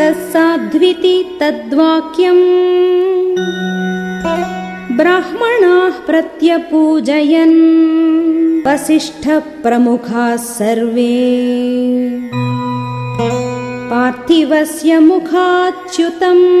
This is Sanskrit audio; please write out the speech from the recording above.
साध्विति तद्वाक्यम् ब्राह्मणाः प्रत्यपूजयन् वसिष्ठप्रमुखाः सर्वे। पार्थिवस्य मुखाच्युतम्।